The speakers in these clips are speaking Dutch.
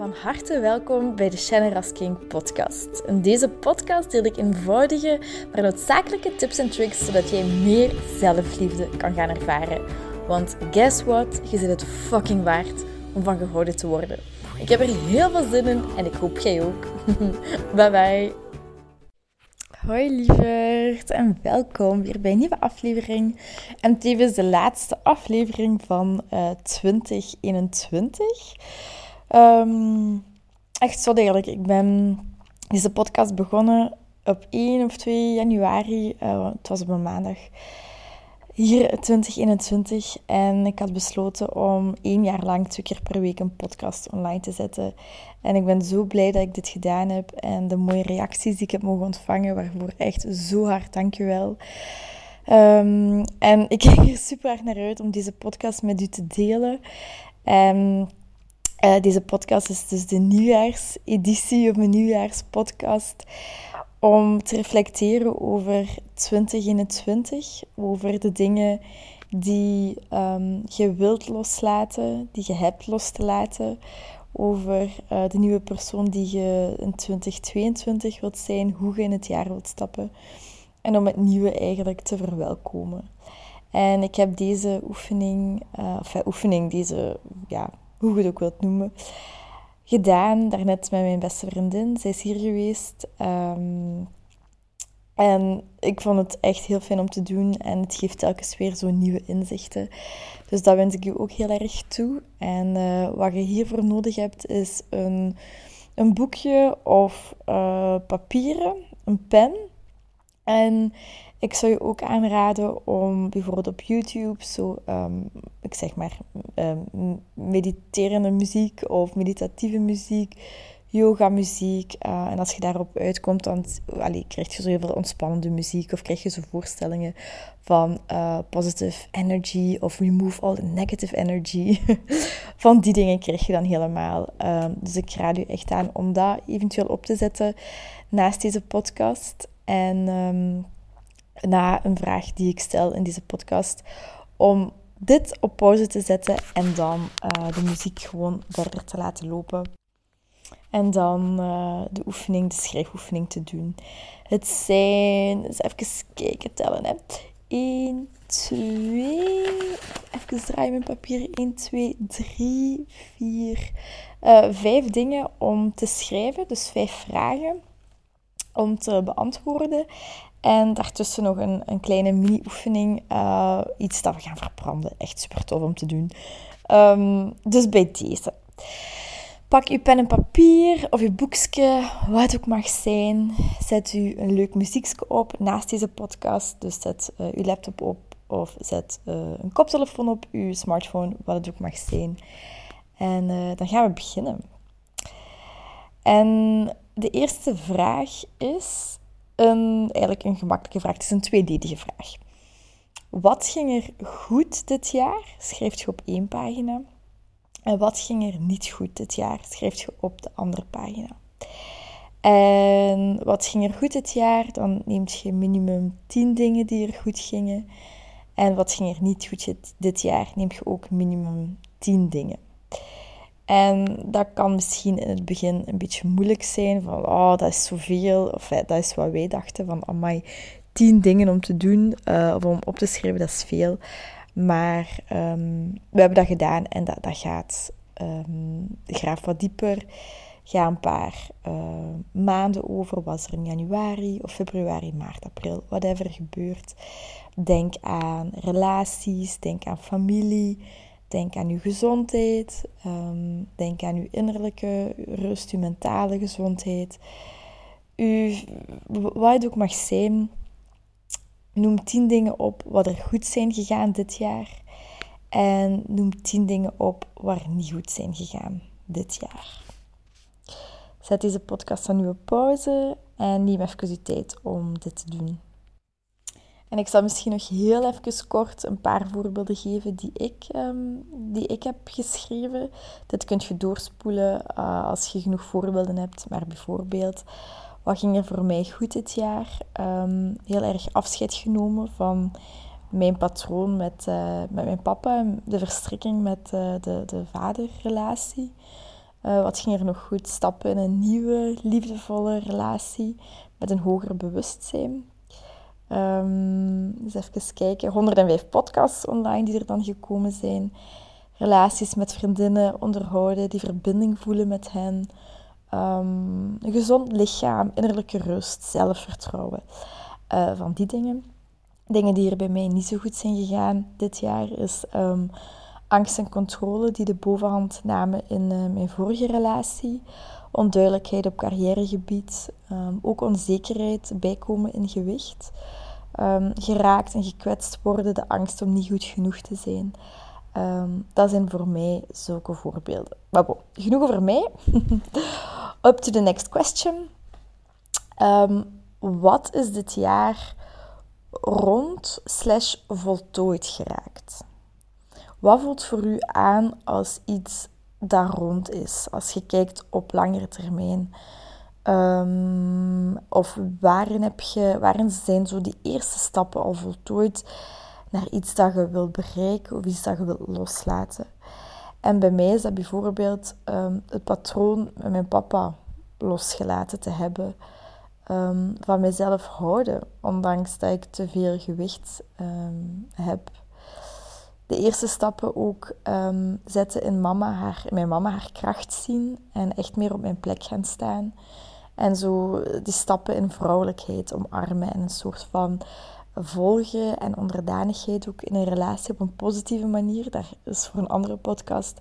Van harte welkom bij de Shannon King podcast. In deze podcast deel ik eenvoudige, maar noodzakelijke tips en tricks zodat jij meer zelfliefde kan gaan ervaren. Want guess what? Je zit het fucking waard om van gehouden te worden. Ik heb er heel veel zin in en ik hoop jij ook. bye bye. Hoi lieverd en welkom weer bij een nieuwe aflevering. En tevens de laatste aflevering van uh, 2021. Um, echt zo degelijk. Ik ben deze podcast begonnen op 1 of 2 januari. Uh, het was op een maandag. Hier 2021. En ik had besloten om één jaar lang twee keer per week een podcast online te zetten. En ik ben zo blij dat ik dit gedaan heb. En de mooie reacties die ik heb mogen ontvangen. Waarvoor echt zo hard dankjewel. Um, en ik kijk er super erg naar uit om deze podcast met u te delen. En uh, deze podcast is dus de nieuwjaarseditie of een nieuwjaarspodcast om te reflecteren over 2021, over de dingen die um, je wilt loslaten, die je hebt los te laten, over uh, de nieuwe persoon die je in 2022 wilt zijn, hoe je in het jaar wilt stappen en om het nieuwe eigenlijk te verwelkomen. En ik heb deze oefening, uh, of oefening, deze ja, hoe je het ook wilt noemen, gedaan. Daarnet met mijn beste vriendin. Zij is hier geweest. Um, en ik vond het echt heel fijn om te doen. En het geeft telkens weer zo'n nieuwe inzichten. Dus dat wens ik je ook heel erg toe. En uh, wat je hiervoor nodig hebt, is een, een boekje of uh, papieren, een pen. En ik zou je ook aanraden om bijvoorbeeld op YouTube zo, um, ik zeg maar, um, mediterende muziek of meditatieve muziek, yoga muziek. Uh, en als je daarop uitkomt, dan krijg je zo heel veel ontspannende muziek of krijg je zo voorstellingen van uh, positive energy of remove all the negative energy. van die dingen krijg je dan helemaal. Um, dus ik raad u echt aan om dat eventueel op te zetten naast deze podcast. En na een vraag die ik stel in deze podcast, om dit op pauze te zetten en dan uh, de muziek gewoon verder te laten lopen. En dan uh, de oefening, de schrijfoefening te doen. Het zijn, even kijken, tellen hè. 1, 2, even draaien mijn papier. 1, 2, 3, 4, uh, 5 dingen om te schrijven. Dus 5 vragen om te beantwoorden. En daartussen nog een, een kleine mini-oefening. Uh, iets dat we gaan verbranden. Echt super tof om te doen. Um, dus bij deze. Pak uw pen en papier of uw boekje, wat ook mag zijn. Zet u een leuk muziekje op naast deze podcast. Dus zet uh, uw laptop op of zet uh, een koptelefoon op, uw smartphone, wat het ook mag zijn. En dan gaan we beginnen. En de eerste vraag is: een, eigenlijk een gemakkelijke vraag. Het is een tweeledige vraag. Wat ging er goed dit jaar? Schrijf je op één pagina. En wat ging er niet goed dit jaar? Schrijf je op de andere pagina. En wat ging er goed dit jaar? Dan neemt je minimum 10 dingen die er goed gingen. En wat ging er niet goed dit jaar? Neem je ook minimum 10 dingen. En dat kan misschien in het begin een beetje moeilijk zijn, van oh, dat is zoveel, of dat is wat wij dachten, van amai, tien dingen om te doen, uh, of om op te schrijven, dat is veel. Maar um, we hebben dat gedaan en dat, dat gaat. Um, graaf wat dieper. Ga een paar uh, maanden over. Was er in januari of februari, maart, april, whatever gebeurt. Denk aan relaties, denk aan familie. Denk aan uw gezondheid. Um, denk aan uw innerlijke rust, uw mentale gezondheid. U, wat het ook mag zijn, noem tien dingen op wat er goed zijn gegaan dit jaar. En noem tien dingen op waar niet goed zijn gegaan dit jaar. Zet deze podcast dan nu op pauze en neem even de tijd om dit te doen. En ik zal misschien nog heel even kort een paar voorbeelden geven die ik, um, die ik heb geschreven. Dit kunt je doorspoelen uh, als je genoeg voorbeelden hebt. Maar bijvoorbeeld, wat ging er voor mij goed dit jaar? Um, heel erg afscheid genomen van mijn patroon met, uh, met mijn papa. De verstrikking met uh, de, de vaderrelatie. Wat ging er nog goed? Stappen in een nieuwe, liefdevolle relatie met een hoger bewustzijn. Um, dus even kijken. 105 podcasts online die er dan gekomen zijn. Relaties met vriendinnen onderhouden, die verbinding voelen met hen. Um, een gezond lichaam, innerlijke rust, zelfvertrouwen. Uh, van die dingen. Dingen die er bij mij niet zo goed zijn gegaan dit jaar is um, angst en controle die de bovenhand namen in uh, mijn vorige relatie. Onduidelijkheid op carrièregebied. Um, ook onzekerheid, bijkomen in gewicht. Um, geraakt en gekwetst worden, de angst om niet goed genoeg te zijn. Um, dat zijn voor mij zulke voorbeelden. Maar bon, genoeg over mij. Up to the next question. Wat is dit jaar rond slash voltooid geraakt? Wat voelt voor u aan als iets dat rond is? Als je kijkt op langere termijn. Um, of waarin, heb je, waarin zijn zo die eerste stappen al voltooid naar iets dat je wilt bereiken of iets dat je wilt loslaten? En bij mij is dat bijvoorbeeld um, het patroon met mijn papa losgelaten te hebben. Um, van mezelf houden, ondanks dat ik te veel gewicht heb de eerste stappen ook um, zetten in mama haar, mijn mama haar kracht zien en echt meer op mijn plek gaan staan. En zo die stappen in vrouwelijkheid omarmen en een soort van volgen en onderdanigheid ook in een relatie op een positieve manier. Dat is voor een andere podcast.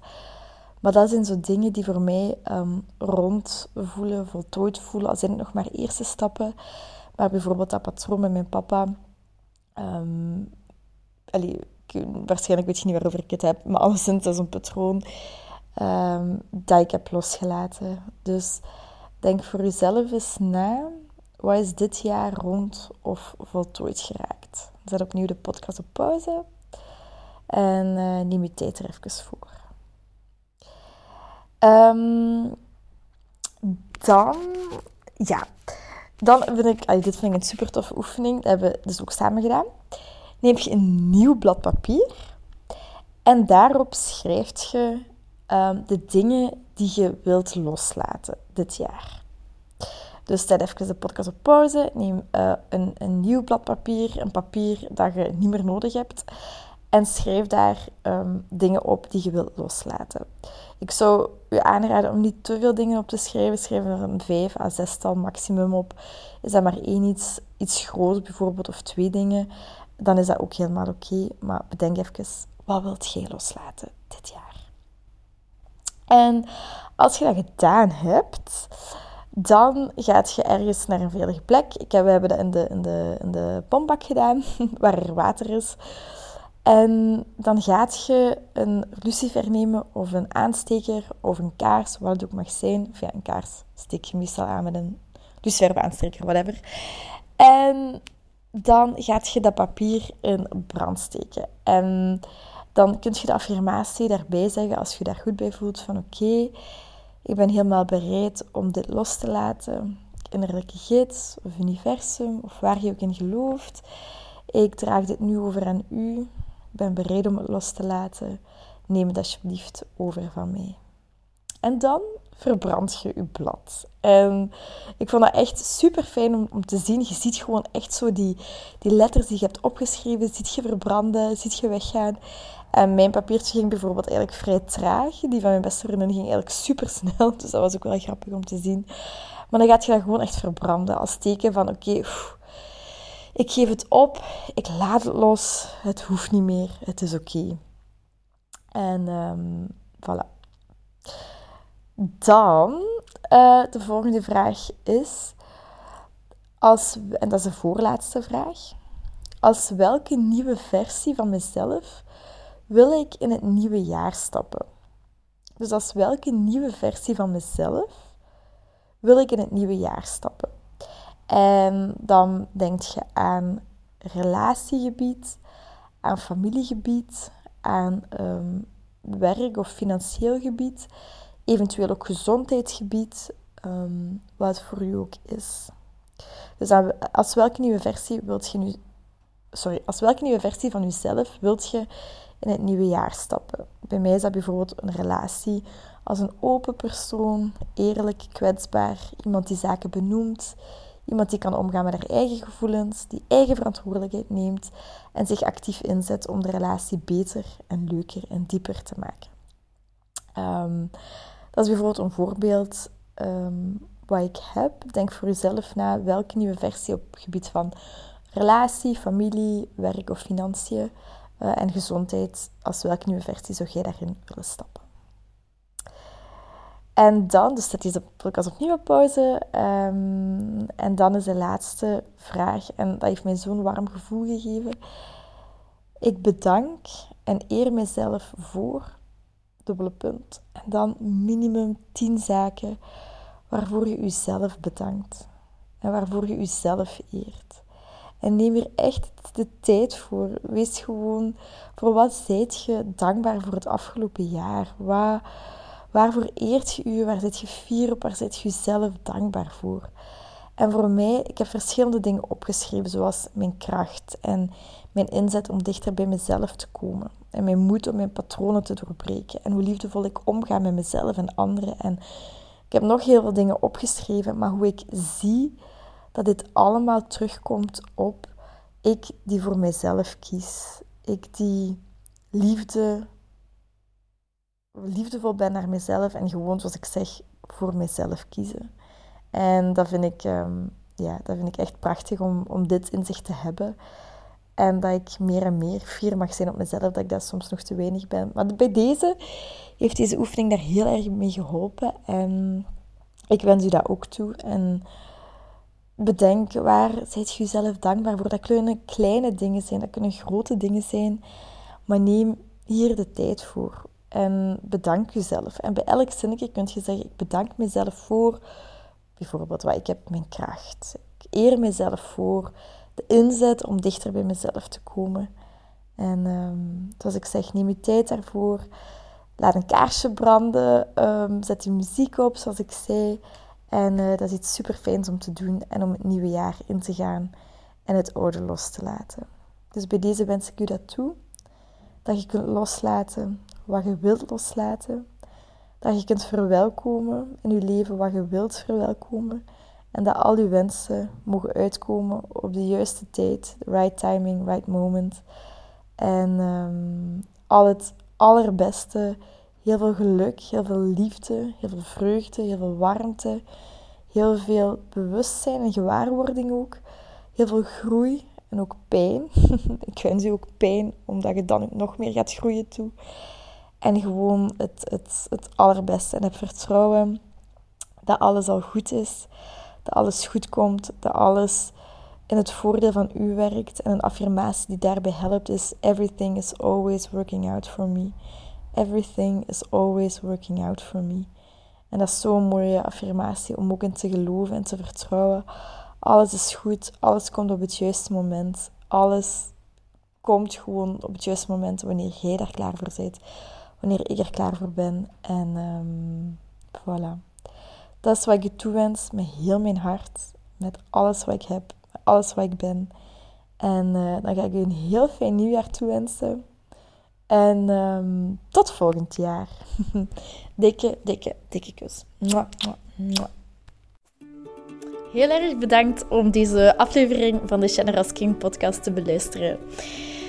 Maar dat zijn zo dingen die voor mij um, rond voelen, voltooid voelen. Al zijn het nog maar eerste stappen. Maar bijvoorbeeld dat patroon met mijn papa. Um, waarschijnlijk weet je niet waarover ik het heb, maar alleszins dat is een patroon um, dat ik heb losgelaten. Dus denk voor jezelf eens na, wat is dit jaar rond of voltooid geraakt? Zet opnieuw de podcast op pauze en uh, neem je tijd er even voor. Um, dan, ja, dan vind ik, dit vind ik een super toffe oefening. Dat hebben we dus ook samen gedaan neem je een nieuw blad papier en daarop schrijf je um, de dingen die je wilt loslaten dit jaar. Dus zet even de podcast op pauze, neem uh, een, een nieuw blad papier, een papier dat je niet meer nodig hebt en schrijf daar um, dingen op die je wilt loslaten. Ik zou je aanraden om niet te veel dingen op te schrijven. Schrijf er een 5 à 6 tal maximum op. Is dat maar één iets, iets groot bijvoorbeeld of twee dingen, dan is dat ook helemaal oké. Maar bedenk even, wat wilt jij loslaten dit jaar? En als je dat gedaan hebt, dan gaat je ergens naar een veilige plek. Ik heb, we hebben dat in de, in, de, in de pompbak gedaan, waar er water is. En dan gaat je een lucifer nemen of een aansteker of een kaars, wat het ook mag zijn. Of ja, een kaars steek je meestal aan met een lucifer aansteker, whatever. En dan gaat je dat papier in brand steken. En dan kun je de affirmatie daarbij zeggen als je daar goed bij voelt van oké, ik ben helemaal bereid om dit los te laten. Innerlijke gids of universum of waar je ook in gelooft. Ik draag dit nu over aan u. Ik ben bereid om het los te laten. Neem het alsjeblieft over van mij. En dan verbrand je je blad. En ik vond dat echt super fijn om, om te zien. Je ziet gewoon echt zo die, die letters die je hebt opgeschreven, ziet je verbranden, ziet je weggaan. En mijn papiertje ging bijvoorbeeld eigenlijk vrij traag. Die van mijn beste vriendin ging eigenlijk super snel. Dus dat was ook wel grappig om te zien. Maar dan gaat je dat gewoon echt verbranden als teken van oké, ik geef het op, ik laat het los, het hoeft niet meer, het is oké. En um, voilà. Dan, uh, de volgende vraag is, als, en dat is de voorlaatste vraag, als welke nieuwe versie van mezelf wil ik in het nieuwe jaar stappen? Dus als welke nieuwe versie van mezelf wil ik in het nieuwe jaar stappen? En dan denk je aan relatiegebied, aan familiegebied, aan um, werk of financieel gebied eventueel ook gezondheidsgebied, um, wat voor u ook is. Dus als welke nieuwe versie wilt je nu, sorry, als welke nieuwe versie van jezelf wilt je in het nieuwe jaar stappen? Bij mij is dat bijvoorbeeld een relatie als een open persoon, eerlijk, kwetsbaar, iemand die zaken benoemt, iemand die kan omgaan met haar eigen gevoelens, die eigen verantwoordelijkheid neemt en zich actief inzet om de relatie beter en leuker en dieper te maken. Ehm, dat is bijvoorbeeld een voorbeeld um, wat ik heb. Denk voor jezelf na welke nieuwe versie op het gebied van relatie, familie, werk of financiën uh, en gezondheid, als welke nieuwe versie zou jij daarin willen stappen. En dan, dus dat is de podcast opnieuw op pauze. Um, en dan is de laatste vraag, en dat heeft mij zo'n warm gevoel gegeven. Ik bedank en eer mezelf voor, dubbele punt. En dan minimum 10 zaken waarvoor je jezelf bedankt. En waarvoor je jezelf eert. En neem er echt de tijd voor. Wees gewoon, voor wat zijt je dankbaar voor het afgelopen jaar? Wat, waarvoor eert je je? Waar zit je fier op? Waar zit je jezelf dankbaar voor? En voor mij, ik heb verschillende dingen opgeschreven, zoals mijn kracht en mijn inzet om dichter bij mezelf te komen. En mijn moed om mijn patronen te doorbreken. En hoe liefdevol ik omga met mezelf en anderen. En ik heb nog heel veel dingen opgeschreven, maar hoe ik zie dat dit allemaal terugkomt op ik die voor mezelf kies. Ik die liefde, liefdevol ben naar mezelf en gewoon, zoals ik zeg, voor mezelf kiezen. En dat vind ik, ehm, ja, dat vind ik echt prachtig om, om dit in zich te hebben. En dat ik meer en meer fier mag zijn op mezelf, dat ik dat soms nog te weinig ben. Maar bij deze heeft deze oefening daar heel erg mee geholpen. En ik wens u dat ook toe. En bedenk waar zijt je jezelf dankbaar voor. Dat kunnen kleine dingen zijn, dat kunnen grote dingen zijn. Maar neem hier de tijd voor. En bedank jezelf. En bij elk zinnetje kun je zeggen, ik bedank mezelf voor bijvoorbeeld wat ik heb, mijn kracht. Ik eer mezelf voor de inzet om dichter bij mezelf te komen. En um, zoals ik zeg, neem je tijd daarvoor. Laat een kaarsje branden. Um, zet je muziek op, zoals ik zei. En uh, dat is iets super fijns om te doen en om het nieuwe jaar in te gaan en het oude los te laten. Dus bij deze wens ik u dat toe. Dat je kunt loslaten wat je wilt loslaten. Dat je kunt verwelkomen in je leven wat je wilt verwelkomen. En dat al je wensen mogen uitkomen op de juiste tijd, right timing, right moment. En um, al het allerbeste, heel veel geluk, heel veel liefde, heel veel vreugde, heel veel warmte, heel veel bewustzijn en gewaarwording ook. Heel veel groei en ook pijn. Ik wens je ook pijn, omdat je dan nog meer gaat groeien toe. En gewoon het, het, het allerbeste. En heb vertrouwen dat alles al goed is dat alles goed komt, dat alles in het voordeel van u werkt. En een affirmatie die daarbij helpt is: Everything is always working out for me. Everything is always working out for me. En dat is zo'n mooie affirmatie om ook in te geloven en te vertrouwen. Alles is goed, alles komt op het juiste moment. Alles komt gewoon op het juiste moment wanneer jij daar klaar voor bent. Wanneer ik er klaar voor ben. En um, voilà. Dat is wat ik je toewens met heel mijn hart, met alles wat ik heb, met alles wat ik ben. En uh, dan ga ik je een heel fijn nieuwjaar toewensen. En um, tot volgend jaar. dikke, dikke, dikke kus. Mwah, mwah, Heel erg bedankt om deze aflevering van de Generous King podcast te beluisteren.